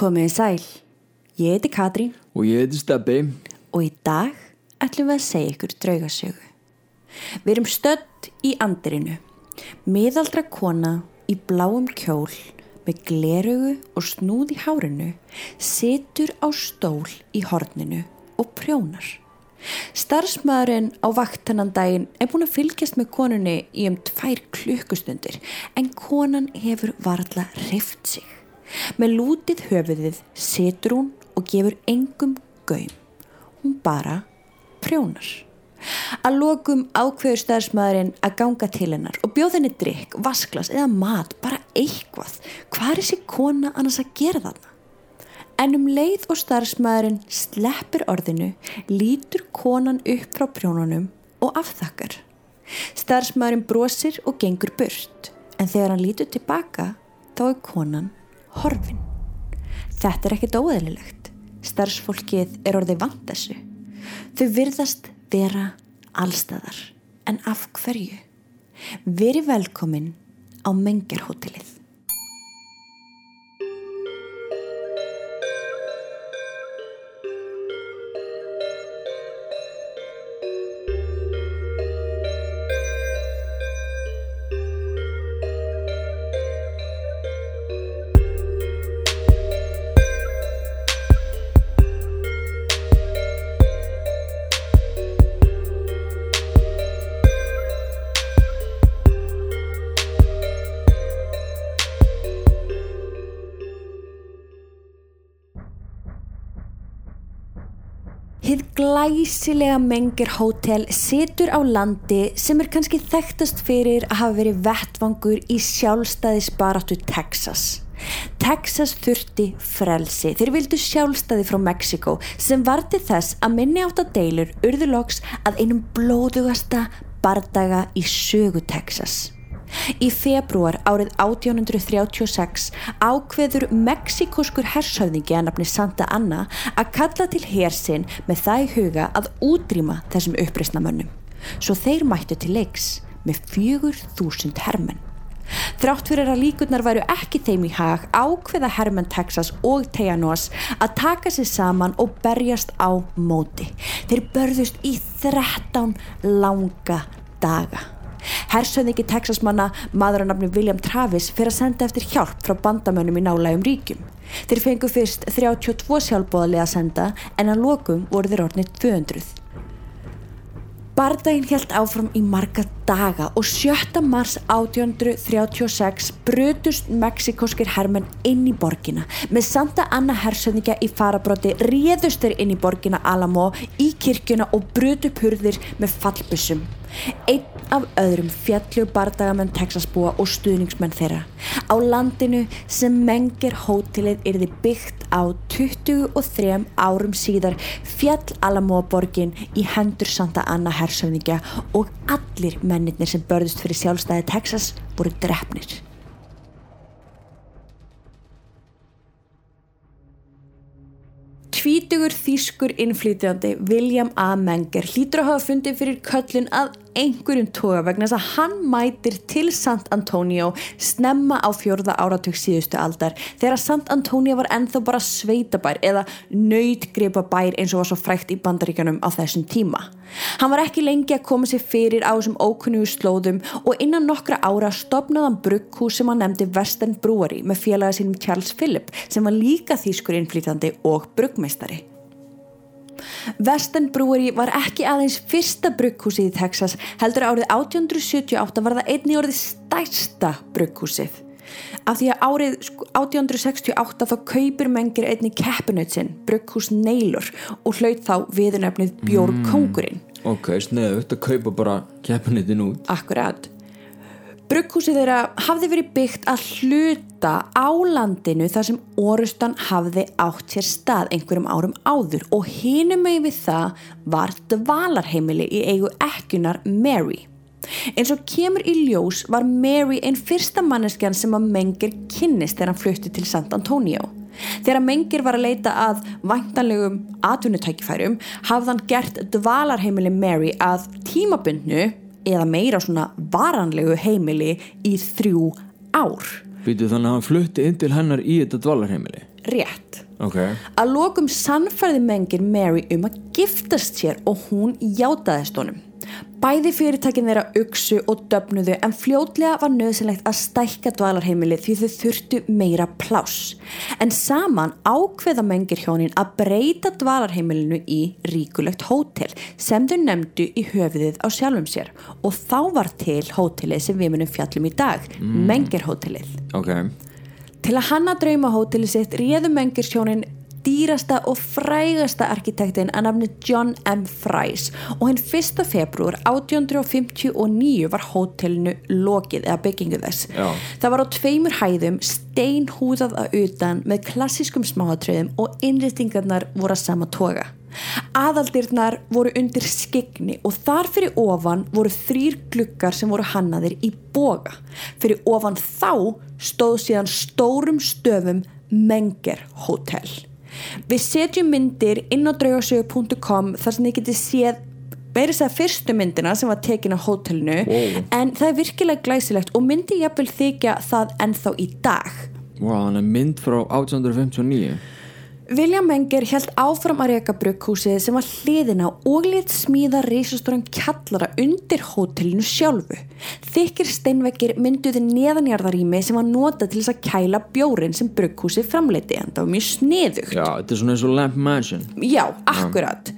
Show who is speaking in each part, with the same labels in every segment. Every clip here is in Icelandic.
Speaker 1: Komiði sæl, ég heiti Katrín
Speaker 2: Og ég heiti Steppi.
Speaker 1: og í dag ætlum við að segja ykkur draugasögu. Við erum stödd í andirinu, miðaldra kona í bláum kjól með glerugu og snúð í hárinu situr á stól í horninu og prjónar. Starfsmaðurinn á vaktannan daginn er búin að fylgjast með konunni í um tvær klukkustundir en konan hefur varla hrift sig. Með lútið höfuðið situr hún og gefur engum gaum. Hún bara prjónar. Að lokum ákveður starfsmaðurinn að ganga til hennar og bjóð henni drikk, vasklas eða mat, bara eitthvað. Hvað er þessi kona annars að gera þarna? En um leið og starfsmaðurinn sleppir orðinu, lítur konan upp frá prjónunum og afþakkar. Starfsmaðurinn brosir og gengur burt, en þegar hann lítur tilbaka, þá er konan horfin. Þetta er ekkert óeðlilegt. Starfsfólkið er orðið vant þessu. Þau virðast vera allstæðar. En af hverju? Veri velkomin á Mengerhótelið. Glæsilega Menger Hotel situr á landi sem er kannski þekktast fyrir að hafa verið vettvangur í sjálfstæðisbaráttu Texas. Texas þurfti frelsi. Þeir vildu sjálfstæði frá Mexiko sem var til þess að minni átt að deilur urðuloks að einum blóðugasta bardaga í sögu Texas. Í februar árið 1836 ákveður mexikoskur hershöfðingi að nafni Santa Anna að kalla til hersinn með það huga að útrýma þessum uppreisnamönnum. Svo þeir mættu til leiks með fjögur þúsund hermenn. Þrátt fyrir að líkurnar væru ekki þeim í hag ákveða hermenn Texas og Tejanos að taka sér saman og berjast á móti. Þeir börðust í 13 langa daga. Hersöðingi Texasmanna, maður að nafni William Travis, fyrir að senda eftir hjálp frá bandamönnum í nálægum ríkjum. Þeir fengu fyrst 32 sjálfbóðarlega að senda en að lokum voru þeir orðnir 200. Bardaginn held áfram í marga daga og 7. mars 1836 brutust mexikoskir hermenn inn í borgina. Með Santa Anna hersöðingja í farabróti réðust þeir inn í borgina Alamo í kirkjuna og brutu purðir með fallbussum. Einn af öðrum fjallu bardagamenn Texasbúa og stuðningsmenn þeirra. Á landinu sem Menger hótelið yrði byggt á 23 árum síðar fjall Alamo-borgin í hendur Santa Anna hersöfningja og allir mennirnir sem börðust fyrir sjálfstæði Texas voru drefnir. Tvítugur þýskur innflytjandi William A. Menger hlýtur að hafa fundið fyrir köllun að einhverjum toga vegna þess að hann mætir til Sant Antonio snemma á fjörða áratug síðustu aldar þegar Sant Antonio var ennþá bara sveitabær eða nöytgripa bær eins og var svo frækt í bandaríkanum á þessum tíma. Hann var ekki lengi að koma sér fyrir á þessum ókunnugu slóðum og innan nokkra ára stopnaði hann brugghús sem hann nefndi Western Brewery með félaga sínum Charles Phillip sem var líka þýskur innflytjandi og bruggmeistari. Western Brewery var ekki aðeins fyrsta brugghúsið í Texas heldur árið 1878 var það einni orðið stærsta brugghúsið. Af því að árið 1868 þá kaupir mengir einni keppinautsinn brugghús Neylor og hlaut þá viðunöfnið Bjórn Kongurinn
Speaker 2: Ok, sneðugt að kaupa bara keppinitin út.
Speaker 1: Akkurat Brugghúsið þeirra hafði verið byggt að hluta á landinu þar sem orustan hafði átt sér stað einhverjum árum áður og hinum með við það var dvalarheimili í eigu ekkunar Mary. Eins og kemur í ljós var Mary einn fyrsta manneskjan sem að Mengir kynnist þegar hann flutti til Sant Antonio. Þegar Mengir var að leita að væntanlegum atvinnutækifærum hafði hann gert dvalarheimili Mary að tímabundnu eða meira svona varanlegu heimili í þrjú ár.
Speaker 2: Býtu þannig að hann flutti inn til hennar í þetta dvalarheimili.
Speaker 1: Rétt.
Speaker 2: Ok,
Speaker 1: Að lokum sannfærði mengir Mary um að giftast sér og hún játaðist honum. Bæði fyrirtækin þeirra uksu og döfnuðu en fljótlega var nöðsynlegt að stækka dvalarheimilið því þau þurftu meira pláss. En saman ákveða mengir hjónin að breyta dvalarheimilinu í ríkulegt hótel sem þau nefndu í höfuðið á sjálfum sér og þá var til hótelið sem við munum fjallum í dag, mm. mengirhótelið.
Speaker 2: ok
Speaker 1: Til að hanna drauma hótelið sitt réðu mengir hjónin dýrasta og frægasta arkitektin að nafni John M. Fries og hinn 1. februar 1859 var hótelinu lokið eða byggingu þess.
Speaker 2: Já.
Speaker 1: Það var á tveimur hæðum steinhúðað að utan með klassískum smáatröðum og innrýtingarnar voru að sama toga. Aðaldirnar voru undir skegni og þar fyrir ofan voru þrýr gluggar sem voru hannaðir í boga. Fyrir ofan þá stóð síðan stórum stöfum Menger Hotel. Við setjum myndir inn á draugasögu.com þar sem þið getið séð meira þess að fyrstu myndina sem var tekin á hótelinu
Speaker 2: Wow.
Speaker 1: en það er virkilega glæsilegt og myndi jafnvel þykja það ennþá í dag.
Speaker 2: Wow, hann er mynd frá 1859
Speaker 1: William Menger held áfram að reyka brugghúsið sem var hliðina og lit smíða reisastóran kjallara undir hótelinu sjálfu. Þykir steinveggir mynduði neðanjarðarými sem var notað til þess að kæla bjórin sem brugghúsið framleiti en það var mjög sniðugt.
Speaker 2: Já, þetta er svona eins og Lamp Mansion
Speaker 1: Já, akkurat.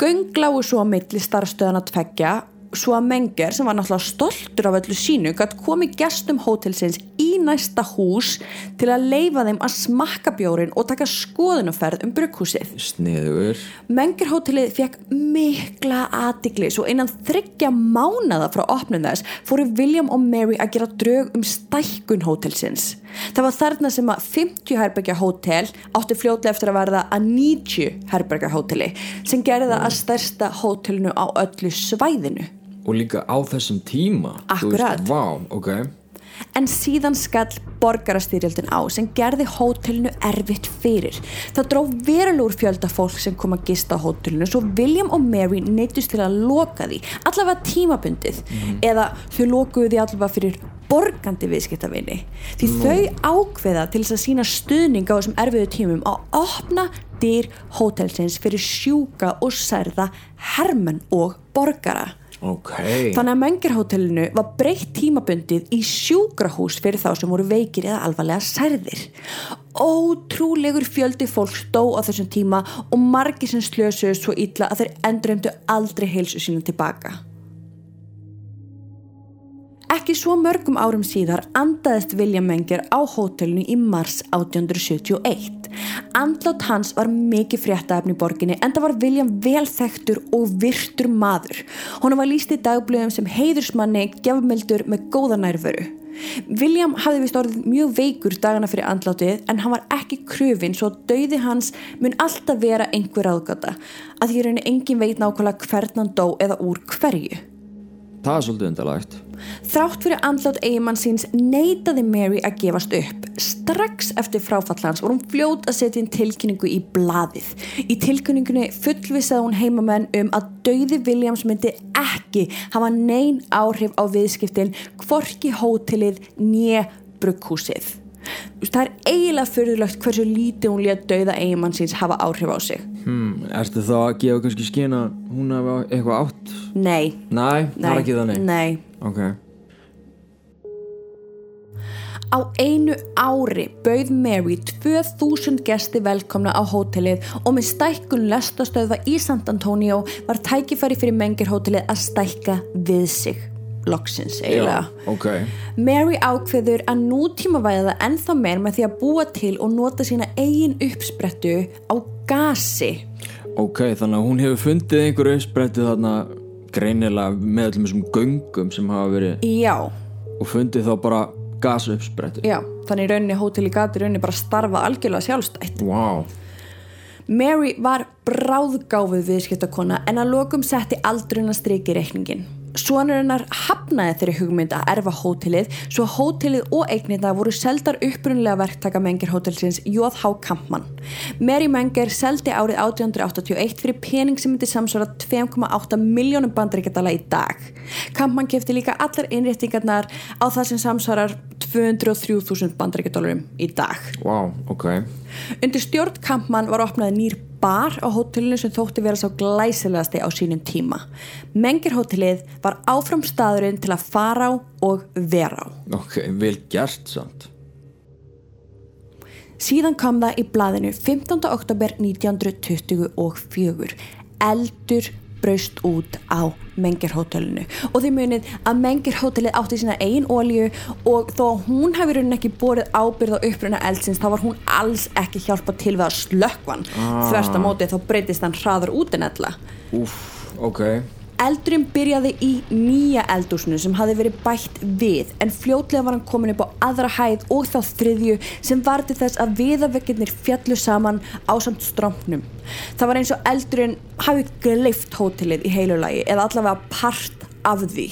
Speaker 1: Göng lágu svo á milli starfstöðan að tveggja svo að Menger sem var náttúrulega stoltur af öllu sínu gætt komið gestum hótelsins í næsta hús til að leifa þeim að smakka bjórin og taka skoðunaferð um brugghúsið.
Speaker 2: Sniður
Speaker 1: Menger hótelið fekk mikla aðtigli svo innan þryggja mánada frá opnum þess fóru William og Mary að gera drög um stækkun hótelsins. Það var þarna sem að 50 herbergja hótel átti fljótlega eftir að verða að 90 herbergja hóteli sem gerði það að stærsta hótelinu á öllu svæðinu.
Speaker 2: Og líka á þessum tíma
Speaker 1: Akkurat.
Speaker 2: veist, Vá, ok.
Speaker 1: En síðan skall borgarastyrjöldin á sem gerði hótelinu erfitt fyrir. Það dró verulegur fjölda fólk sem kom að gista á hótelinu svo William og Mary neytust til að loka því, allavega tímabundið eða þau lokuðu því allavega fyrir borgandi viðskiptavinni því þau ákveða til þess að sína stuðning á þessum erfiðu tímum að opna dyr hótelsins fyrir sjúka og særða hermenn og borgara
Speaker 2: Ok
Speaker 1: Þannig að Mengerhótelinu var breytt tímabundið í sjúkrahús fyrir þá sem voru veikir eða alvarlega særðir. Ótrúlegur fjöldi fólk stó á þessum tíma og margir sem slösuðu svo illa að þeir endurheimdu aldrei heilsu sínum tilbaka. Ekki svo mörgum árum síðar andaðist William Menger á hótelinu í mars 1871. Andlát hans var mikið fréttaefni í borginni en það var William velþektur og virtur maður. Hún var líst í dagblöðum sem heiðursmanni gefmildur með góða nærveru. William hafði vist orðið mjög veikur dagana fyrir andlátið en hann var ekki kröfin svo dauði hans mun alltaf vera einhver aðgata að því raunin engin veit nákvæmlega hvern hann dó eða úr hverju.
Speaker 2: Það er svolítið undarlegt
Speaker 1: Þrátt fyrir andlát eigimann síns neitaði Mary að gefast upp. Strax eftir fráfallans voru hún fljót að setja inn tilkynningu í blaðið. Í tilkynningunni fullvisaði hún heimamenn um að dauði Williams myndi ekki hafa nein áhrif á viðskiptin hvorki hótelið nýja brugghúsið. Það er eiginlega fyrðulegt hversu lítið hún lét dauða eigimann síns hafa áhrif á sig.
Speaker 2: Hmm, Ertu þá að gefa kannski skina hún hafa eitthvað átt?
Speaker 1: Nei.
Speaker 2: Nei, það er ekki þannig
Speaker 1: Nei.
Speaker 2: Ok
Speaker 1: Á einu ári bauð Mary 2000 gesti velkomna á hótelið og með stækkun lestastöðva í Sant Antonio var tækifæri fyrir mengir hótelið að stækka við sig. Loksins eiginlega.
Speaker 2: ok
Speaker 1: Mary ákveður að nútíma væða það ennþá meir með því að búa til og nota sína eigin uppsprettu á gasi.
Speaker 2: Ok, þannig að hún hefur fundið einhverju uppsprettu þarna greinilega með öllum þessum göngum sem hafa verið
Speaker 1: Já,
Speaker 2: og fundið þá bara gasuppsprettu
Speaker 1: já, þannig í rauninni hóteli gati rauninni bara starfa algjörlega sjálfstætt.
Speaker 2: Wow,
Speaker 1: Mary var bráðgáfuð viðskiptakona en að lokum setti aldrun að striki reikningin. Svonur hennar hafnaði þeirri hugmynd að erfa hótelið svo hótelið og eignita voru seldar upprunlega verktaka mengir hótelsins J.H. Kampmann. Mary Menger seldi árið 1881 fyrir pening sem myndi samsvara 2,8 miljónum bandaríkjadala í dag. Kampmann kefti líka allar innréttingarnar á það sem samsvarar 203.000 bandaríkjadalurum í dag.
Speaker 2: Wow, ok.
Speaker 1: Undir stjórn Kampmann var opnaði nýr bar á hótelinu sem þótti vera svo glæsilegasti á sínum tíma. Mengirhótelið var áfram staðurinn til að fara á og vera á.
Speaker 2: Ok, vel gert samt.
Speaker 1: Síðan kom það í blaðinu 15. oktober 1924. Eldur braust út á Mengirhótelinu og þið munið að Mengirhótelið átti sína eigin ólíu og þó að hún hefði raunin ekki borið ábyrð á uppruna eldsins þá var hún alls ekki hjálpa til við að slökkvan ah. þversta móti þá breytist hann hraður út en ella.
Speaker 2: Úf, ok
Speaker 1: Eldurinn byrjaði í nýja eldúsinu sem hafi verið bætt við en fljótlega var hann komin upp á aðra hæð og þá þriðju sem varði þess að viðavegginir fjallu saman á samt strómpnum. Það var eins og eldurinn hafi gleift hótelið í heilulagi eða allavega part af því.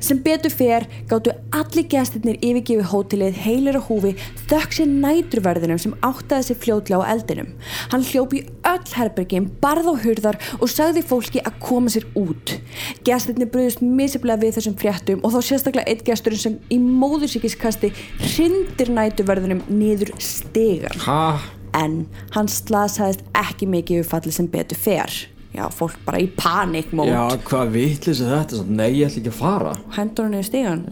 Speaker 1: Sem betur fer gáttu allir gæstinnir yfirgefi hótelið heilir á húfi þökk sér næturverðinum sem áttaði sér fljótlega á eldinum. Hann hljópi öll herbergin, barð á hurðar og sagði fólki að koma sér út. Gæstinnir bröðist misiblega við þessum fréttum og þá sérstaklega eitt gæsturinn sem í móðursíkiskasti hrindir næturverðinum niður stegar.
Speaker 2: Hæ?
Speaker 1: En hann slasaðist ekki mikið yfirfalli sem betur fer já, fólk bara í panikmót
Speaker 2: Já, hvað vitlis er þetta? Nei, ég ætla ekki að fara
Speaker 1: Hendur hann í stígan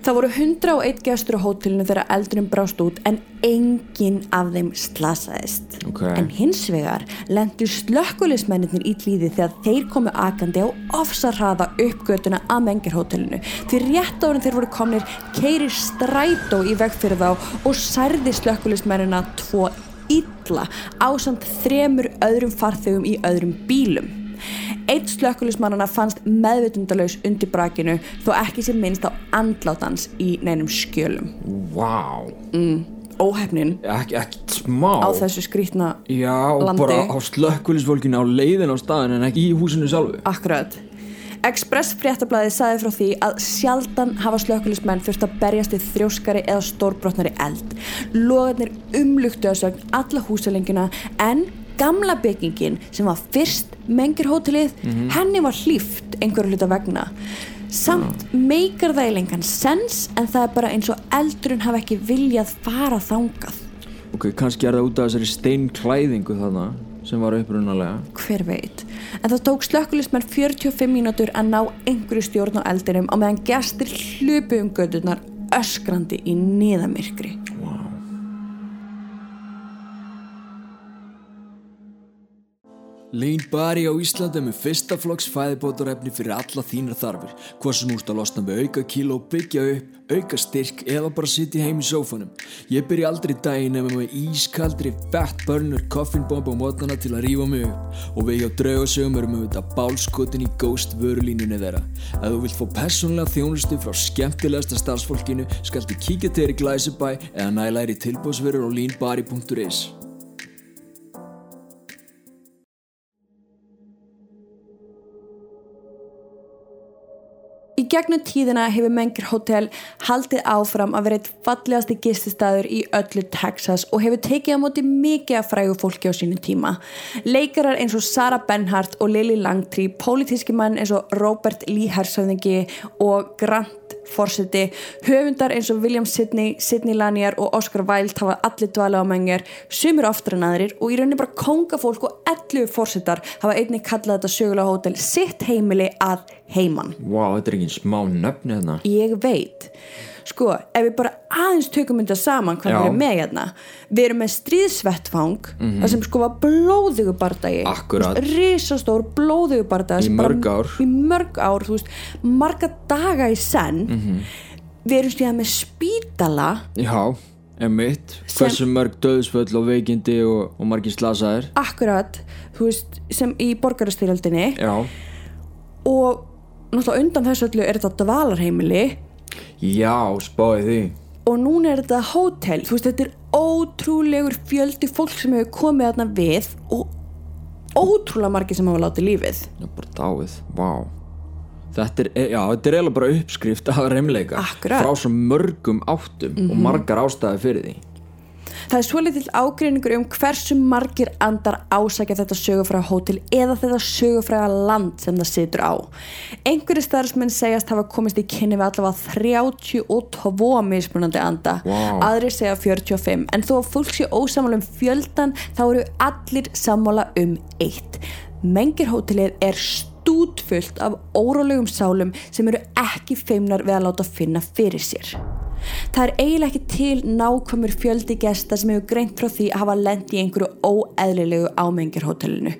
Speaker 1: Það voru 101 gestur á hótelinu þegar eldurinn brást út en enginn af þeim slasaðist.
Speaker 2: Okay.
Speaker 1: En hins vegar lendur slökkulismennir í klíði þegar þeir komu akandi á ofsarraða uppgötuna að mengirhótelinu. Því rétt árið þeir voru komnir keirir strætó í veg fyrir þá og særði slökkulismennina tvo illa á samt þremur öðrum farþegum í öðrum bílum. Eitt slökkulismannana fannst meðvitundalauðs undir brakinu þó ekki sem minnst á andlátans í neinum skjölum.
Speaker 2: Vá! Wow.
Speaker 1: Mm, óhefnin.
Speaker 2: Ekki, ekki smá.
Speaker 1: Á þessu skrítna
Speaker 2: landi. Já,
Speaker 1: landi.
Speaker 2: bara á slökkulisvolkinu á leiðin á staðin en ekki í húsinu sjálfu.
Speaker 1: Akkurat. Express fréttablaði sagði frá því að sjaldan hafa slökkulismenn fyrst að berjast í þrjóskari eða stórbrotnari eld. Logarnir umlugtu að sögn alla húsalengina en gamla byggingin sem var fyrst mengirhótelið, mm -hmm. henni var hlýft einhverju hluta vegna. Samt ja. meikar það í lengan sens en það er bara eins og eldurinn hafa ekki viljað fara þangað.
Speaker 2: Ok, kannski er það út af þessari steinklæðingu þarna sem var upprunalega.
Speaker 1: Hver veit. En það tók slökkulismenn 45 mínútur að ná einhverju stjórn á eldinum á meðan gestir hlupu um gödunar öskrandi í niðamirkri
Speaker 2: Lean Bari á Íslandi með fyrsta flokks fæðibótarefni fyrir alla þínar þarfir. Hvað sem úrst að losna með auka kíló, byggja upp, auka styrk eða bara sitja heim í sófanum. Ég byrja aldrei daginn ef með ískaldri fett burner koffinbomb á mótnana til að rífa mig upp og við hjá draugasögum erum við þetta bálskotin í ghost vörulínunni þeirra. Ef þú vilt fá personlega þjónustu frá skemmtilegasta starfsfólkinu skaldu kíkja til þér í Glæsibæ eða næla þér í tilbúsverður á leanbari.is
Speaker 1: Í gegnum tíðina hefur Menger Hotel haldið áfram að vera eitt fallegasti gististæður í öllu Texas og hefur tekið á móti mikið að frægu fólki á sínu tíma. Leikarar eins og Sarah Bernhardt og Lily Langtry, pólitíski mann eins og Robert Lee Hersöðingi og Grant fórseti, höfundar eins og William Sidney, Sidney Lanier og Oscar Wilde hafa allir dvala á mengar, sumir oftar en aðrir og í rauninni bara kongafólk og ellu fórsetar hafa einnig kallað þetta sögulega hótel sitt heimili að heiman.
Speaker 2: Wow, þetta er ekki smá nöfni þarna.
Speaker 1: Ég veit sko, ef við bara aðeins tökum þetta saman hvað við erum með hérna. Við erum með stríðsvettfang mm -hmm. það sem sko var blóðugu bardagi. Risastór blóðugu bardagi
Speaker 2: í mörg ár.
Speaker 1: í mörg ár, veist, marga daga í senn. Mm -hmm. við erum stíðað með spítala.
Speaker 2: Já, emitt hversu mörg döðsföll og veikindi og, og margir slasaðir.
Speaker 1: Akkurat, þú veist, sem í borgarastyrjaldinni
Speaker 2: já.
Speaker 1: Og náttúrulega undan þessu öllu er þetta dvalarheimili
Speaker 2: Já, spáði því.
Speaker 1: Og núna er þetta hótel. Þú veist þetta er ótrúlegur fjöldi fólk sem hefur komið þarna við og ótrúlega margi sem hafa látið lífið.
Speaker 2: Já, bara dáið, vá. Þetta er, já, þetta er eiginlega bara uppskrift af reymleika
Speaker 1: Akkurat.
Speaker 2: frá svo mörgum áttum og margar ástæði fyrir því
Speaker 1: Það er svolítið ágreiningur um hversu margir andar ásækja þetta sögufræða hótel eða þetta sögufræða land sem það situr á. Einhverju starfsmenn segjast hafa komist í kynni við allavega 32 mismunandi anda,
Speaker 2: Vá.
Speaker 1: aðrir segja 45, en þó að fólk sé ósamála um fjöldan þá eru allir sammála um eitt. Mengirhótelið er stútfullt af órólegum sálum sem eru ekki feimnar við að láta finna fyrir sér. Það er eiginlega ekki til nákvæmur fjöldi gesta sem hefur greint frá því að hafa lent í einhverju óeðlilegu ámengjarhótelinu.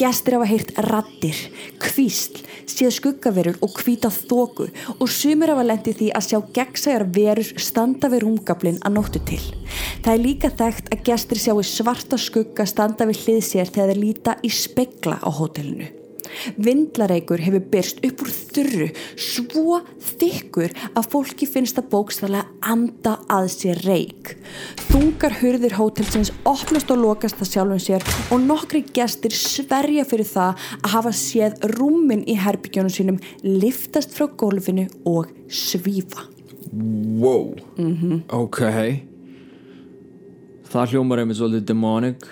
Speaker 1: Gestir hafa heyrt rattir, kvísl, séð skuggaverur og hvíta þóku og sumir hafa lent í því að sjá gegnsæjar verur standa við rúmgablin að nóttu til. Það er líka þekkt að gestir sjáu svarta skugga standa við hlið sér þegar þeir líta í spegla á hótelinu. Vindlareikur hefur byrst upp úr þurru svo þykkur að fólki finnst að bókstæðlega anda að sér reik. Þungar hurðir hótelsins opnast og lokast það sjálfum sér og nokkri gestir sverja fyrir það að hafa séð rúmin í herbygjónum sínum liftast frá gólfinu og svífa.
Speaker 2: Wow, ok Það hljómar einmitt svolítið demonic.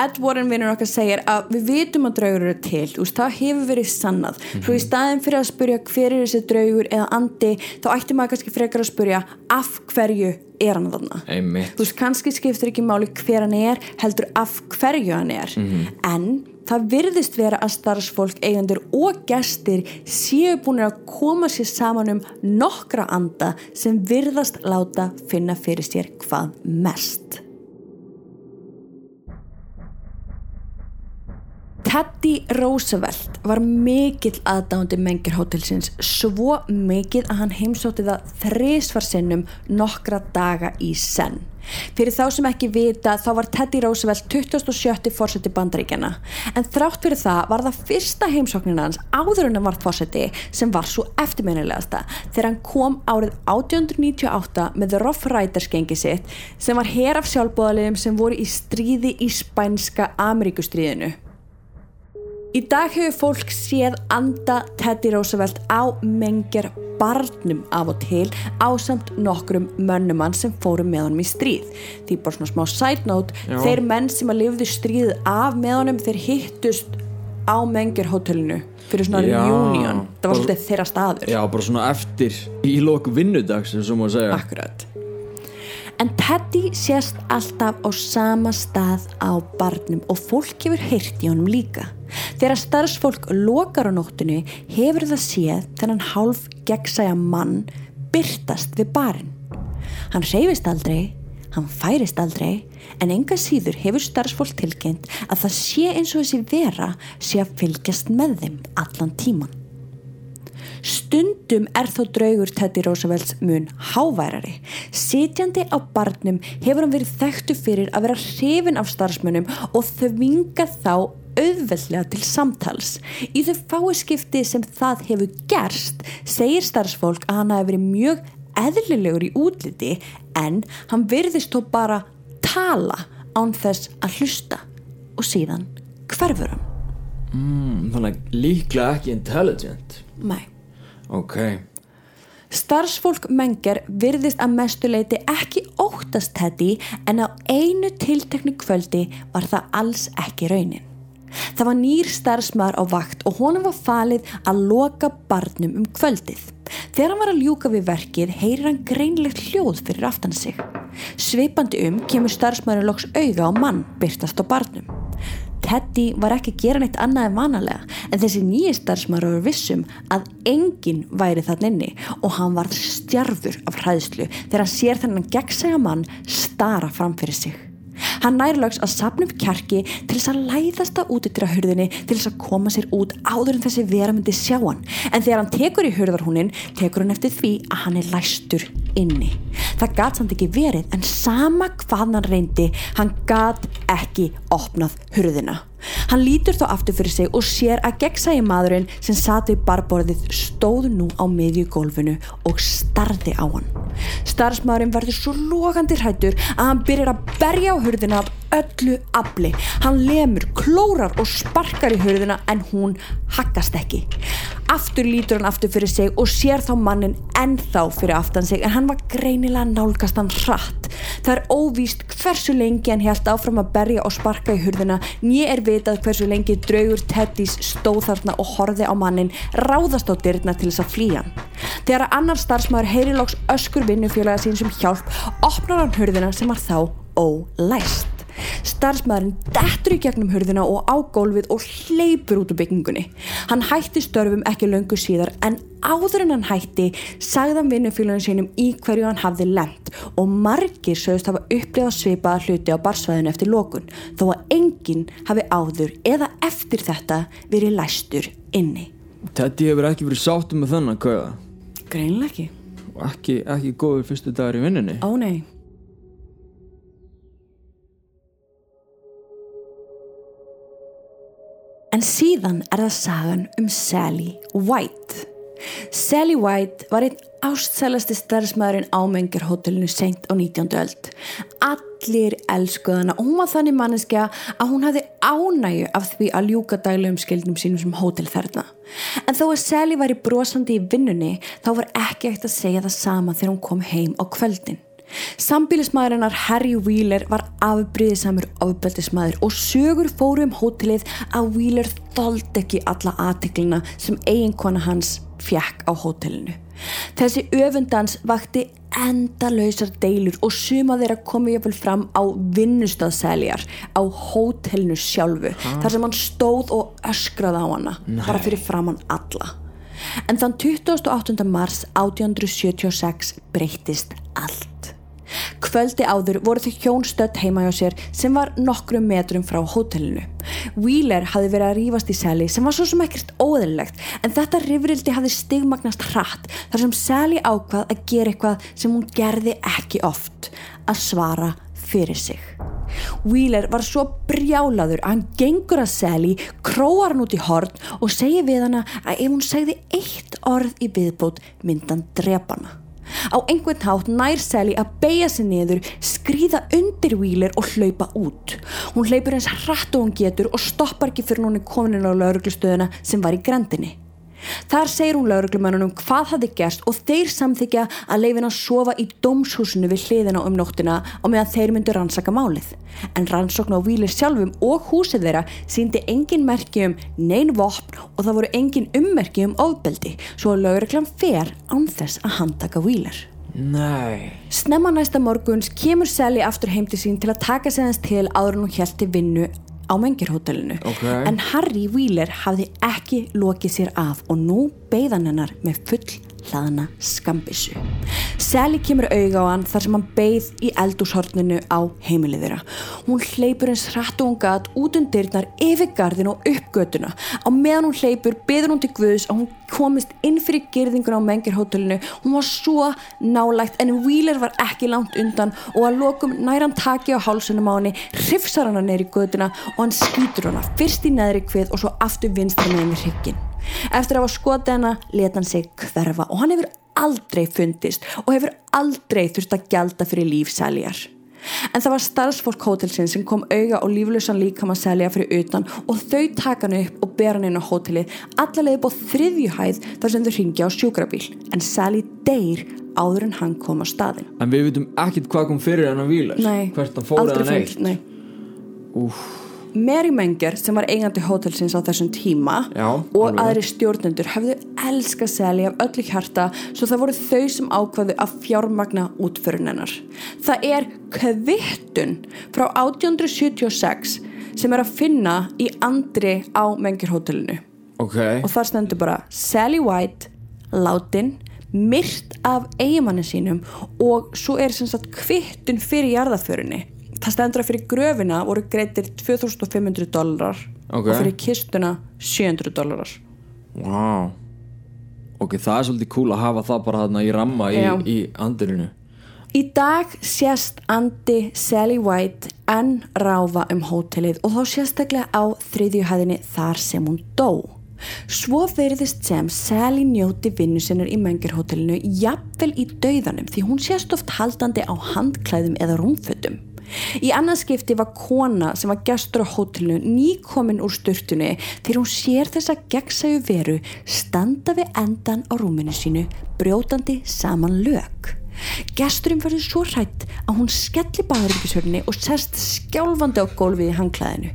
Speaker 1: Ed Warren vinnur okkar segir að við vitum að draugur eru til, veist, það hefur verið sannað. Svo í staðin fyrir að spurja hver er þessi draugur eða andi þá ætti maður kannski frekar að spurja af hverju er hann þarna?
Speaker 2: Einmitt.
Speaker 1: Þú veist, kannski skiptir ekki máli hver hann er heldur af hverju hann er. En það virðist vera að starfsfólk eigendur og gestir séu búin að koma sér saman um nokkra anda sem virðast láta finna fyrir sér hvað mest Teddy Roosevelt var mikill aðdándi mengirhótelsins svo mikill að hann heimsótti það þrisvarsinnum nokkra daga í senn. Fyrir þá sem ekki vita þá var Teddy Roosevelt 27. fórseti bandaríkjana en þrátt fyrir það var það fyrsta heimsóknin hans áður en hann var fórseti sem var svo eftirminnilegasta þegar hann kom árið 1898 með The Rough Riders gengi sitt sem var her af sjálfbóðaliðum sem voru í stríði í spænska Ameríkustríðinu. Í dag hefur fólk séð anda Teddy Roosevelt á mengjar barnum af og til ásamt nokkrum mönnumann sem fóru með honum í stríð. Því bara svona smá side note,
Speaker 2: Já.
Speaker 1: þeir menn sem að lifðu stríð af með honum þeir hittust á mengjarhótelinu fyrir svona
Speaker 2: Já.
Speaker 1: reunion. Það var svolítið þeirra staður.
Speaker 2: Já, bara svona eftir í lok vinnudags, sem maður segja
Speaker 1: Akkurat. En Teddy sést alltaf á sama stað á barnum og fólk hefur heyrt í honum líka. Þegar starfsfólk lokar á nóttinu hefur það séð þennan hálf gegnsæja mann byrtast við barinn. Hann reyfist aldrei, hann færist aldrei, en enga síður hefur starfsfólk tilkynnt að það sé eins og þessi vera sé að fylgjast með þeim allan tíman. Stundum er þó draugur Teddy Roosevelts mun háværari. Sitjandi á barnum hefur hann verið þekktu fyrir að vera hrifin af starfsmönnum og þvinga þá auðveldlega til samtals. Í þau fái skipti sem það hefur gerst segir starfsfólk að hann hafi verið mjög eðlilegur í útliti en hann virðist þó bara tala án þess að hlusta og síðan hverfur hann.
Speaker 2: mm, Þannig líklega ekki intelligent
Speaker 1: Mæ.
Speaker 2: Ok
Speaker 1: Starfsfólk mengar virðist að mestuleiti ekki óttast Teddy en á einu tilteknu kvöldi var það alls ekki raunin. Það var nýr starfsmaður á vakt og honum var falið að loka barnum um kvöldið. Þegar hann var að ljúka við verkið heyrir hann greinlegt hljóð fyrir aftan sig. Svipandi um kemur starfsmaðurinn loks auga á mann byrtast á barnum. Teddy var ekki að gera neitt annað en vanalega en þessi nýji starfsmaður var vissum að enginn væri þann inni og hann var stjarfur af hræðslu þegar hann sér þennan gegnsæga mann stara fram fyrir sig. Hann nærlags að sapna upp kjarki til þess að læðast að útidra hurðinni til þess að koma sér út áður en þessi vera myndi sjá hann. En þegar hann tekur í hurðarhúnin, tekur hann eftir því að hann er læstur inni. Það gat samt ekki verið, en sama hvað hann reyndi, hann gat ekki opnað hurðina. Hann lítur þá aftur fyrir sig og sér að gegnsægi maðurinn sem sat við barborðið stóð nú á miðju gólfinu og starði á hann. Starfsmaðurinn verður svo logandi hrættur að hann byrjar að berja á hurðina af öllu afli. Hann lemur, klórar og sparkar í hurðina en hún hakkast ekki. Aftur lítur hann aftur fyrir sig og sér þá mannin ennþá fyrir aftan sig en hann var greinilega nálgast hann hratt. Það er óvíst hversu lengi hann held áfram að berja og sparka í hurðina nýj er vitað hversu lengi draugur Teddys stóð þarna og horfi á mannin ráðast á dyrna til þess að flýja hann. Þegar að annar starfsmæður heyrilóks öskur vinnufjölaða sín sem hjálp opnar hann hurðina sem var þá ólæst. Starfsmæðurinn dettur í gegnum hurðina og á gólfið og hleypur út úr byggingunni. Hann hætti störfum ekki löngu síðar en áður en hann hætti sagðan vinnufélagin sínum í hverju hann hafði lent og margir sögust hafa upplifað svipaða hluti á barsvæðinu eftir lókun þó að enginn hafi áður eða eftir þetta verið læstur inni.
Speaker 2: Teddy hefur ekki verið sáttum með þennan kauða.
Speaker 1: Greinlega ekki.
Speaker 2: Ekki, ekki góður fyrstu dagar í vinninni.
Speaker 1: Ó nei. En síðan er það sagan um Sally White. Sally White var einn ástsælasti starfsmæðurinn á mengjurhótelinu seint á 19. öld. Allir elskuðana og hún var þannig manneskja að hún hafði ánægu af því að ljúka daglegum skildnum sínum sem hótelferðna. En þó að Sally var í brosandi í vinnunni þá var ekki ekkert að segja það sama þegar hún kom heim á kvöldin. Sambílismæðurinnar Harry Wheeler var afbríðisamur ofbeldismæður og sögur fóru um hótelið að Wheeler þóld ekki alla aðteklina sem eiginkona hans fjekk á hótelinu. Þessi öfundans vakti endalausar deilur og suma þeirra komið jáfnvel fram á vinnustadsæljar á hótelinu sjálfu ha? þar sem hann stóð og öskraði á hana Nei. bara fyrir framann alla. En þann 28. mars 1876 breytist allt. Kvöldi áður voru þau hjónstödd heima hjá sér sem var nokkrum metrum frá hótelinu. Wheeler hafi verið að rýfast í Sally sem var svo sem ekkert óðurlegt en þetta rifrildi hafi stigmagnast hratt þar sem Sally ákvað að gera eitthvað sem hún gerði ekki oft, að svara fyrir sig. Wheeler var svo brjálaður að hann gengur að Sally, króar hann út í horn og segir við hana að ef hún segði eitt orð í viðbót myndan drepana. Á einhvern hátt nær Sally að beigja sig niður, skrýða undir Wheeler og hlaupa út. Hún hleypur eins hratt og hún getur og stoppar ekki fyrir hún er komin inn á lauruglustöðuna sem var í grendinni. Þar segir hún lauruglumannunum hvað hafði gerst og þeir samþykja að leifin að sofa í dómshúsinu við hliðina um nóttina og meðan þeir myndu rannsaka málið. En rannsókn á Wheeler sjálfum og húsið þeirra síndi engin merki um nein vopn og það voru engin ummerki um ofbeldi svo að lauruglan fer án þess að handtaka Wheeler.
Speaker 2: Nei.
Speaker 1: Snemma næsta morguns kemur Sally aftur heim til sín til að taka sig þess til áður hún til vinnu á mengirhótelinu
Speaker 2: okay.
Speaker 1: en Harry Wheeler hafði ekki lokið sér af og nú beigðan hennar með full hlaðana skambissu. Sally kemur auga á hann þar sem hann beigð í eldúshorninu á heimilið þeirra. Hún hleypur eins hratt og hún gat út um dyrnar yfir gardinu og upp götuna. Á meðan hún hleypur beður hún til Guðs að hún komist inn fyrir gerðingun á mengirhótelinu. Hún var svo nálægt en Wheeler var ekki langt undan og að lokum næran taki á hálsunum á henni, hrifsar hann neyri götuna og hann skýtur hana fyrst í neðri hvið og svo aftur vinstra með henni hryggin. Eftir að hafa skotið hana leta hann sig hverfa og hann hefur aldrei fundist og hefur aldrei þurft að gjalda fyrir lífsæljar. En það var starfsfólk hótelsinn sem kom auga og líflösan líkam að selja fyrir utan og þau taka hann upp og bera hann inn á hótelið allavega búið þriðjuhæð þar sem þau ringja á sjúkrabíl en Sally deyr áður en hann kom á staðin.
Speaker 2: En við vitum ekkit hvað kom fyrir hann vila?
Speaker 1: Nei,
Speaker 2: Hvert hann fór
Speaker 1: aldrei fyrir, nei.
Speaker 2: Úf.
Speaker 1: Mary Menger sem var eigandi hótelsins á þessum tíma
Speaker 2: Já,
Speaker 1: og
Speaker 2: alveg.
Speaker 1: aðri stjórnendur hefðu elska Sally af öllu hjarta svo það voru þau sem ákvaðu að fjármagna útförunennar. Það er kvittun frá 1876 sem er að finna í andri á Menger hótelinu
Speaker 2: Ok.
Speaker 1: og þar stendur bara Sally White, látin myrt af eigimanni sínum og svo er sem sagt kvittun fyrir jarðaförunni það stendur að fyrir gröfina voru greitir 2500 dólarar
Speaker 2: Ok.
Speaker 1: og fyrir kistuna 700 dólarar
Speaker 2: Vá. Ok, það er svolítið cool að hafa það bara þarna í ramma í, í andirinu.
Speaker 1: Í dag sést Andi Sally White enn ráfa um hótelið og þá sérstaklega á þriðjuhæðinni þar sem hún dó. Svo verðist sem Sally njóti vinnu sinnar í mengirhótelinu jafnvel í dauðanum því hún sést oft haldandi á handklæðum eða rúmfötum. Í annað skipti var kona sem var gestur á hótelinu nýkomin úr sturtunni þegar hún sér þessa gegnsæju veru standa við endan á rúminu sínu brjótandi saman lög. Gesturinn verður svo hrætt að hún skelli baðuríkisörni og sest skjálfandi á gólfið í hangklæðinu.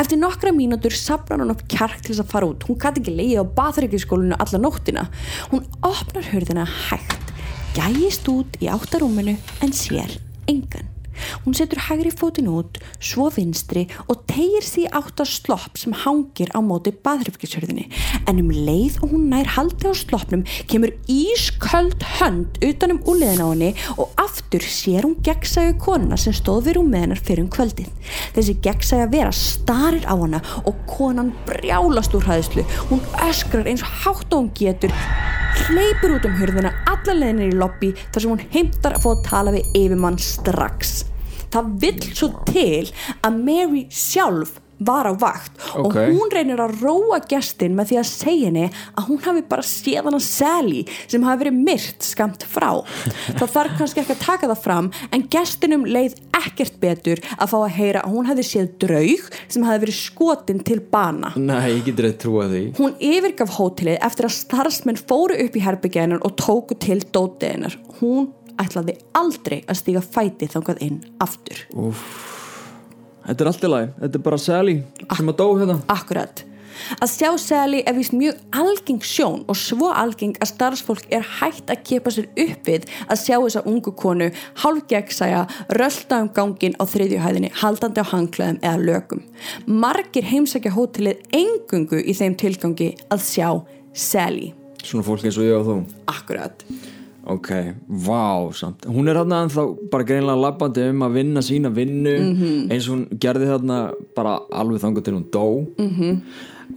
Speaker 1: Eftir nokkra mínútur sapnar hún upp kjark til þess að fara út. Hún gæti ekki leiði á baðuríkiskólinu alla nóttina. Hún opnar hörðina hægt, gæjist út í áttarúminu en sér engan. Hún setur hægri fótin út, svo vinstri og tegir því átt að slopp sem hangir á móti baðröfkisörðinni. En um leið og hún nær haldi á sloppnum kemur ísköld hönd utanum úliðin á henni og aftur sér hún gegnsægu konuna sem stóð við rúmið hennar fyrir um kvöldið. Þessi gegnsæga vera starir á hana og konan brjálast úr hæðslu. Hún öskrar eins hátt og hún getur hleypur út um hurðina alla leðinir í lobby þar sem hún heimtar að fá að tala við yfirmann strax. Það vill svo til að Mary sjálf var á vakt og
Speaker 2: Ok.
Speaker 1: hún reynir að róa gestin með því að segja henni að hún hafi bara séð hana Sally sem hafi verið myrt skamt frá það þarf kannski ekki að taka það fram en gestinum leið ekkert betur að fá að heyra að hún hefði séð draug sem hafi verið skotin til bana
Speaker 2: Nei, ég getur að trúa því
Speaker 1: Hún yfirgaf hótelið eftir að starfsmenn fóru upp í herbyggjaðinar og tóku til dótiðinar. Hún ætlaði aldrei að stíga fæti þangað inn aftur.
Speaker 2: Þetta er allt í lagi, þetta er bara Sally sem að dó hérna
Speaker 1: Akkurat. Að sjá Sally er vist mjög algeng sjón og svo algeng að starfsfólk er hægt að kepa sér upp við að sjá þessa ungu konu hálfgeggsæja rölda um gangin á þriðjuhæðinni haldandi á hanglaðum eða lögum. Margir heimsækja hótelið engungu í þeim tilgangi að sjá Sally.
Speaker 2: Svona fólk eins og ég og þú
Speaker 1: Akkurat.
Speaker 2: Ok, vá samt. Hún er hérna ennþá bara greinlega labbandi um að vinna sína vinnu
Speaker 1: Mhm.
Speaker 2: eins og hún gerði þarna bara alveg þangur til hún dó. -hmm.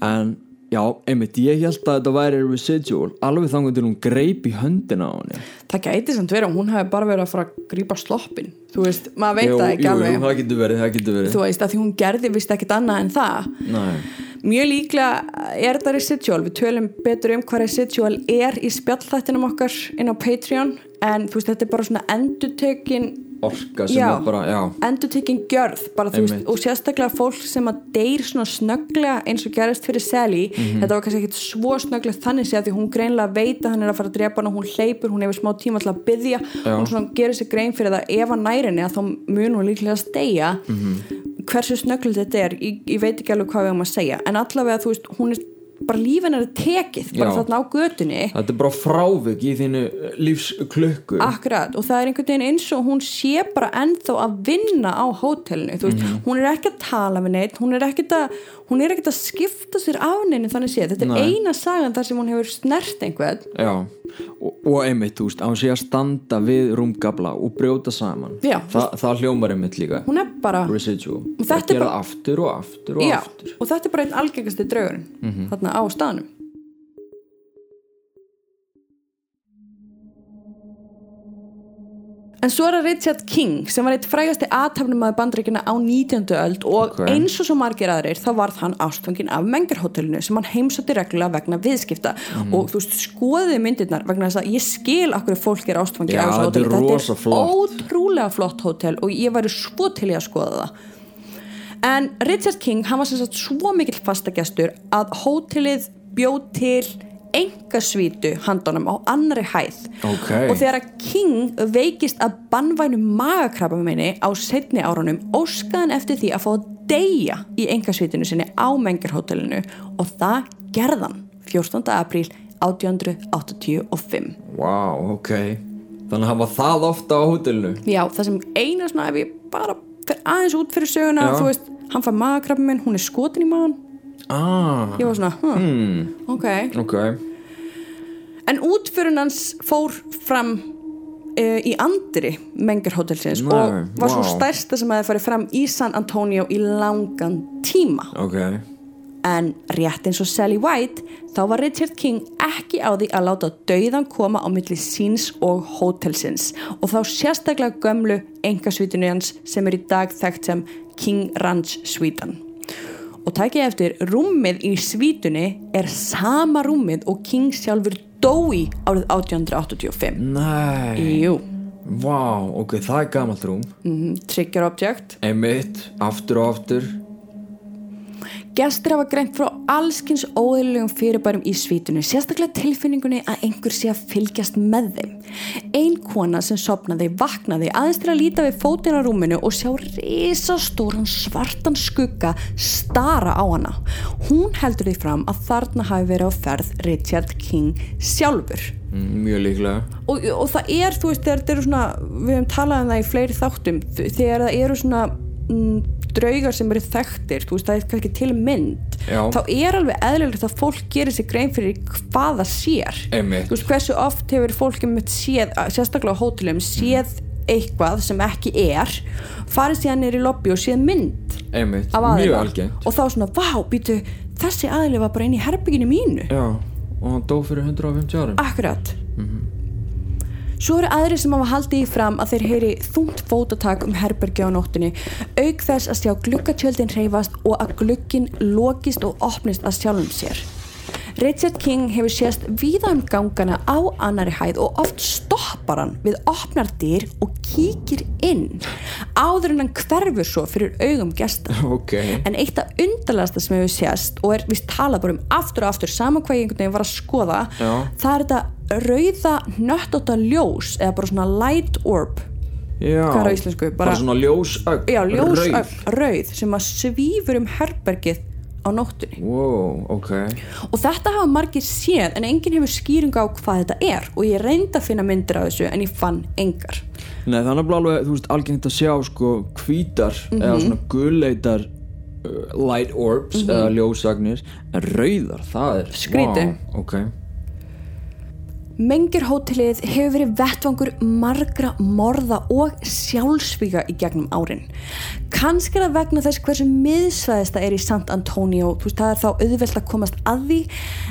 Speaker 2: en já, einmitt ég held að þetta væri residual alveg þangur til hún greip í höndina á henni.
Speaker 1: Það gæti samt verið að hún hefði bara verið að fara að grípa sloppin þú veist, maður veit
Speaker 2: Jú,
Speaker 1: það ekki
Speaker 2: jú,
Speaker 1: alveg.
Speaker 2: jú, það getur verið, það getur verið.
Speaker 1: Þú veist, að því hún gerði vist ekkit annað en það.
Speaker 2: Nei,
Speaker 1: mjög líklega er þetta residual. Við tölum betur um hvað residual er í spjallþættinum okkar inn á Patreon en þú veist, þetta er bara svona endutökin
Speaker 2: orka sem
Speaker 1: Já.
Speaker 2: er bara, já.
Speaker 1: Endutökin gjörð bara, þú veist, og sérstaklega fólk sem að deyr svona snögglega eins og gerist fyrir Sally.
Speaker 2: Mhm.
Speaker 1: þetta var kannski ekkit svo snögglega þannig að því hún greinlega veit að hann er að fara að drepa hana hún hleypur, hún hefur smá tíma til að byggja hún svona gerir sér grein fyrir það ef hann nærinni að þá mun hún líklega að steigja.
Speaker 2: Mhm.
Speaker 1: Hversu snögglega þetta er ég, ég veit ekki alveg hvað við höfum að segja. En allavega þú veist, hún er bara lífin er tekið, bara þarna á götunni.
Speaker 2: Þetta er bara frávik í þínu lífsklukku.
Speaker 1: Akkurat og það er einhvern veginn eins og hún sé bara ennþá að vinna á hótelinu, þú veist,
Speaker 2: Mhm.
Speaker 1: hún er ekki að tala við neitt, hún er ekkert að hún er ekkert að skipta sér af neinu þannig séð, þetta er
Speaker 2: Nei.
Speaker 1: eina sagan þar sem hún hefur snert einhvern,
Speaker 2: Já, og, og einmitt, þú veist, að hún sé að standa við rúmgabla og brjóta saman.
Speaker 1: Já.
Speaker 2: Þa, Það hljómar einmitt líka.
Speaker 1: Hún er bara
Speaker 2: Residual. Það
Speaker 1: er
Speaker 2: gera
Speaker 1: bara-
Speaker 2: aftur og aftur og
Speaker 1: já,
Speaker 2: aftur.
Speaker 1: og þetta er bara einn algengasti draugurinn
Speaker 2: Mhm.
Speaker 1: þarna á staðnum En svo er það Richard King sem var eitt frægasti aðtafnum að bandrækina á 19. öld og
Speaker 2: Ok.
Speaker 1: eins og svo margir aðrir þá varð hann ástfangin af mengarhótelinu sem hann heimsótti reglulega vegna viðskipta
Speaker 2: Mhm.
Speaker 1: og þú veist skoðið myndirnar vegna þess að ég skil okkur fólk er ástfangin
Speaker 2: Já,
Speaker 1: af þessu
Speaker 2: þetta er flott.
Speaker 1: ótrúlega flott hótel og ég væri svo til í að skoða það En Richard King, hann var svo mikill fastagestur að hótelið bjóð til engasvítu handunum á annari hæð
Speaker 2: Ok.
Speaker 1: og þegar að King veikist að bannvænu magakrabba minni á setni árunum óskaði hann eftir því að fá að deyja í engasvítinu sinni á mengarhótelinu og það gerðan 14. apríl 1885
Speaker 2: Vá, ok Þannig að hann var það ofta á hótelinu
Speaker 1: Já, það sem eina svona ef ég bara fer aðeins út fyrir söguna
Speaker 2: Já.
Speaker 1: þú veist, hann fær magakrabba minn, hún er skotin í magan
Speaker 2: Ah,
Speaker 1: ég var svona, hm,
Speaker 2: hmm,
Speaker 1: ok.
Speaker 2: Ok.
Speaker 1: En útförun hans fór fram uh, í andri mengarhótelsins
Speaker 2: Nei,
Speaker 1: og var svo
Speaker 2: vá.
Speaker 1: stærsta sem hefði farið fram í San Antonio í langan tíma.
Speaker 2: Ok.
Speaker 1: En rétt eins og Sally White þá var Richard King ekki á því að láta dauðan koma á milli síns og hótelsins. Og þá sérstaklega gömlu engasvítinu hans sem er í dag þekkt sem King Ranch svítan og tækið eftir rúmið í svítunni er sama rúmið og King sjálfur dó í árið 1885
Speaker 2: Nei,
Speaker 1: Jú,
Speaker 3: Vá, ok, það er gamalt rúm.
Speaker 1: Mm, trigger object
Speaker 3: Einmitt, aftur og aftur
Speaker 1: Gestir hafa greint frá allskins óðurlegum fyrirbærum í svítunni, sérstaklega tilfinningunni að einhver sé að fylgjast með þeim. Ein kona sem sopnaði vaknaði aðeins til að líta við fótinn á rúminu og sjá risastóran svartan skugga stara á hana. Hún heldur því fram að þarna hafi verið á ferð Richard King sjálfur.
Speaker 3: mm, Mjög líklega
Speaker 1: Og, og það er, þú veist, þegar þetta eru svona, við hefum talað um það í fleiri þáttum, þegar það eru svona draugar sem eru þekktir, veist, það er kannski til mynd,
Speaker 3: Já.
Speaker 1: þá er alveg eðlilegt að fólk gerir sér grein fyrir hvað það sér. Veist, hversu oft hefur fólk um séð, sérstaklega á hótelum, séð eitthvað sem ekki er, farið síðan nýr í lobby og séð mynd
Speaker 3: Einmitt,
Speaker 1: af
Speaker 3: algengt
Speaker 1: Og þá svona, vá, býtu, þessi aðeili var bara inn í herbygginu mínu.
Speaker 3: Já, og hann dó fyrir 150 árum
Speaker 1: Akkurat Svo eru aðri sem hafa haldið í fram að þeir heyri þungt fótatak um herbergi á nóttunni auk þess að sjá glukkatjöldin hreyfast og að glukkin lokist og opnist að sjálfum sér. Richard King hefur sést víða um gangana á annari hæð og oft stoppar hann við opnar dyr og kíkir inn áður en hann hverfur svo fyrir augum gesta.
Speaker 3: Ok,
Speaker 1: En eitt af undarlegasta sem hefur sést og er vist talað bara um aftur og aftur saman hvað ég einhvern veginn var að skoða
Speaker 3: Já.
Speaker 1: það er þetta rauða nöttóta ljós eða bara svona light orb
Speaker 3: já
Speaker 1: Hvað er á íslensku?
Speaker 3: Bara,
Speaker 1: Bara-
Speaker 3: svona ljósögn
Speaker 1: já, ljós
Speaker 3: Rauð.
Speaker 1: rauð. sem að svífur um herbergið á nóttunni
Speaker 3: Wow, ok
Speaker 1: og þetta hafa margir séð en enginn hefur skýringu á hvað þetta er og ég reyndi að finna myndir af þessu en ég fann engar
Speaker 2: Nei, er nefnilega alveg, þú veist, algengt að sjá sko hvítar eða
Speaker 1: Mhm.
Speaker 2: svona gulleitar uh, light orbs
Speaker 1: Mhm.
Speaker 2: eða ljósagnir en rauðar, það er
Speaker 1: Skrítið.
Speaker 3: Vá, Ok
Speaker 1: Mengirhótelið hefur verið vettvangur margra morða og sjálfsvíga í gegnum árin. Kannski er það vegna þess hversu miðsvæðist það er í Sant Antonio, þú veist það er þá auðvelt að komast að því,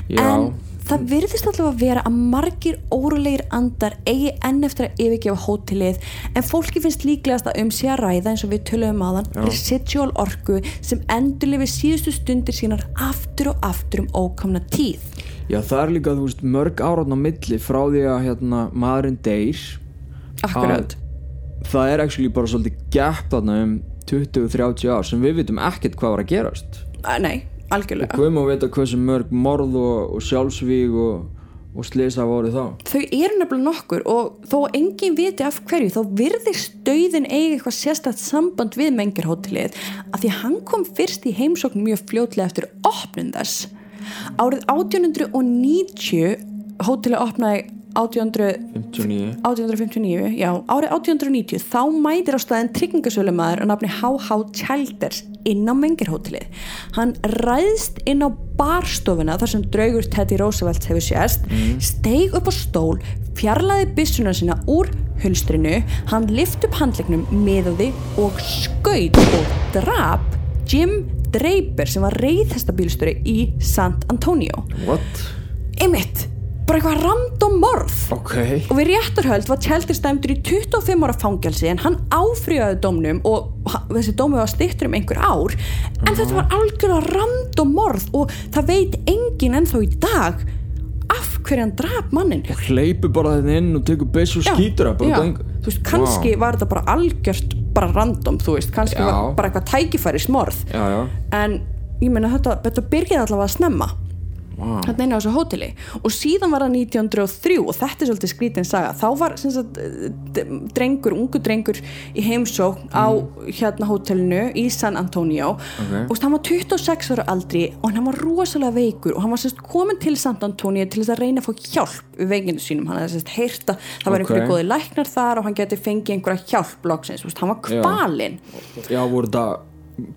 Speaker 3: Já.
Speaker 1: en það virðist allavega að vera að margir órulegir andar eigi enn eftir að yfirgefa hótelið, en fólki finnst líklegast að um sé að ræða eins og við töluðum aðan, residual orku sem endurlifi síðustu stundir sínar aftur og aftur um ókomna tíð.
Speaker 2: Já, það er líka, veist, mörg áratn á milli frá því að hérna, maðurinn deyr
Speaker 1: Akkurat.
Speaker 2: það er actually bara svolítið þarna um 20-30 ár sem við vitum ekkert hvað var að gerast
Speaker 1: Ah, Nei, algjörlega.
Speaker 2: Hvað má vita hversu mörg morð og, og sjálfsvíg og, og slisa voru þá
Speaker 1: Þau eru nefnilega nokkur og þó að enginn viti af hverju þá virðist dauðin eiga eitthvað sérstætt samband við mengirhótelið að því að hann kom fyrst í heimsókn mjög fljótlega eftir opnun þess. Árið 1890 hótelið opnaði 1800
Speaker 3: 59
Speaker 1: 1859, já, árið 1890 þá mætir á staðin tryggingasölumæður að nafni H.H. Childers inn á Mengirhótelið. Hann ræðst inn á barstofuna þar sem draugur Teddy Roosevelt hefur sést, steig upp á stól, fjarlæði byssuna sína úr hulstrinu, hann lift upp handlegnum miðaði og skaut og drap Jim Draper sem var reyðhestabílstöri í Sant Antonio.
Speaker 3: What?
Speaker 1: Einmitt, bara eitthvað random morð.
Speaker 3: Ok
Speaker 1: Og við réttarhöld var Tjeldir stæmdur í 25 ára fangelsi en hann áfrýjaði dómnum og þessi dómi var styrtur um einhver ár en þetta var algjörlega random morð og það veit enginn ennþá í dag hann draf mannin
Speaker 2: hleypur bara þetta inn og tekur byssu og skýtur það bara
Speaker 1: þú veist, kannski var þetta bara algjört bara random, þú veist, kannski
Speaker 3: Já.
Speaker 1: var bara eitthvað tækifæri smorð
Speaker 3: Já, já.
Speaker 1: En ég meina þetta, þetta byrjaði allavega að snemma
Speaker 3: Vá.
Speaker 1: Hérna inn á þessu hóteli. Og síðan var það 1903 og þetta er svolítið skrítin saga. Þá var sagt, drengur, ungu drengur í heimsókn á hérna hótelinu í San Antonio.
Speaker 3: Ok.
Speaker 1: og hann var 26 ára aldri og hann var rosalega veikur og hann var semst komin til San Antonio til þess að reyna að fá hjálp við veikinu sínum, hann hefði heyrt að það var
Speaker 3: Ok.
Speaker 1: einhverju góði læknar þar og hann geti fengið einhverja hjálp loksins, hann var kvalinn.
Speaker 2: Já, voru þetta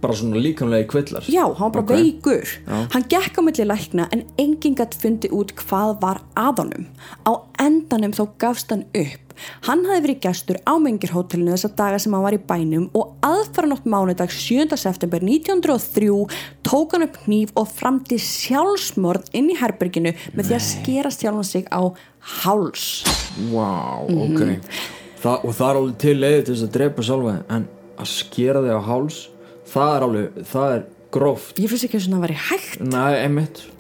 Speaker 2: bara svona líkamlega kvillar.
Speaker 1: Já, hann var bara
Speaker 3: Ok.
Speaker 1: veikur. Hann gekk á milli lækna en enginn gætt fundið út hvað var að honum. Á endanum þá gafst hann upp. Hann hafði verið gestur á Mengirhótelinu þessa daga sem hann var í bænum og aðfaranótt mánudag 7. september 1903 tók hann upp hníf og framdi sjálfsmorð inn í herberginu með því að skera sjálfan sig á háls.
Speaker 3: Vá,
Speaker 1: Mhm.
Speaker 3: ok.
Speaker 2: Þa, og það er alveg til leiði til þess að drepa sjálfa en að skera þig á háls það er alveg, það er gróft.
Speaker 1: Ég finnst ekki að svona væri hægt.
Speaker 2: Nei,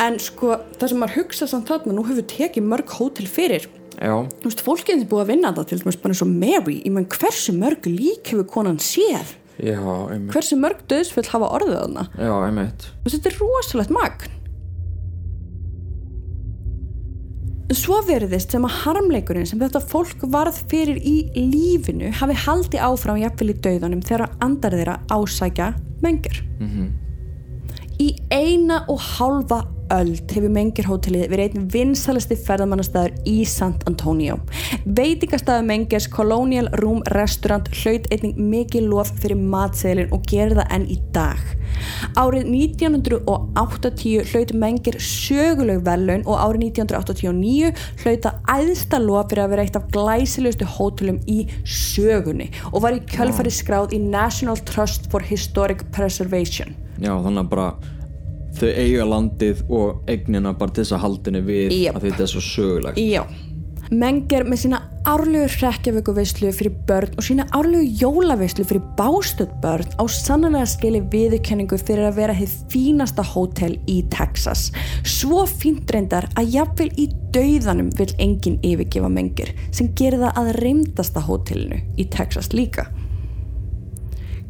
Speaker 1: En sko, það sem maður hugsa samt þarna, nú hefur tekið mörg hótel fyrir.
Speaker 3: Já,
Speaker 1: Þú veist, fólkið er búið að vinna þetta til dæmis bara eins og Mary, ég menn hversu mörg lík hefur konan séð?
Speaker 3: Já,
Speaker 1: hversu mörg döðsföll hafa orðið þarna? Þetta er rosalegt magn Svo veriðist sem að harmleikurinn sem þetta fólk varð fyrir í lífinu hafi haldi áfram jafnvel í dauðanum þegar andar þeirra ásækja mengjur. Í eina og hálfa öld hefur Mengirhótelið verið einn vinsalisti ferðamannastæður í Sant Antonio. Veitingastæðu Mengers Colonial Room Restaurant hlaut einnig mikið lof fyrir matseðlinn og gerir það enn í dag. Árið 1980 hlaut Mengir söguleg velun og árið 1989 hlaut það æðsta lof fyrir að vera eitt af glæsilegustu hótelum í sögunni og var í kjölfari skráð í National Trust for Historic Preservation.
Speaker 3: Já, þannig að bara þau eiga landið og eignina bara til þess að haldinni við
Speaker 1: Jep.
Speaker 3: að þetta er svo sögulegt
Speaker 1: Já. Menger með sína árlegu hrekkjavíkuveislu fyrir börn og sína árlegu jólaveislu fyrir bástödd börn á sannanlega skili viðurkenningu fyrir að vera þið fínasta hótel í Texas. Svo fínt reyndar að jafnvel í dauðanum vil enginn yfirgefa Menger sem gerir það að reymdasta hótelinu í Texas líka.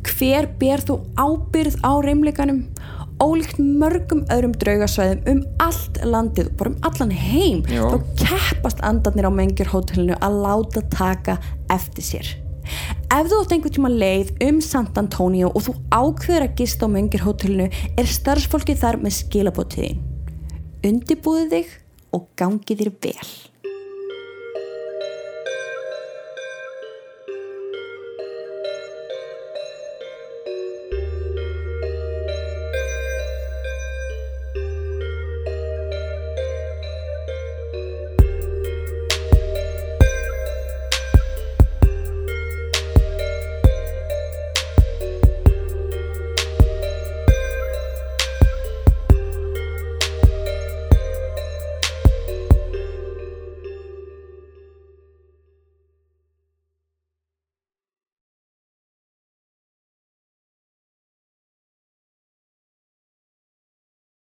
Speaker 1: Hver ber þú ábyrð á reymleikanum? Ólíkt mörgum öðrum draugasvæðum um allt landið, bara um allan heim,
Speaker 3: Já.
Speaker 1: þá keppast andarnir á Mengirhótelinu að láta taka eftir sér. Ef þú átt einhvern tíma leið um Sant Antonio og þú ákveður að gista á Mengirhótelinu er starfsfólkið þar með skilabótiðin. Undibúðu þig og gangi þér vel.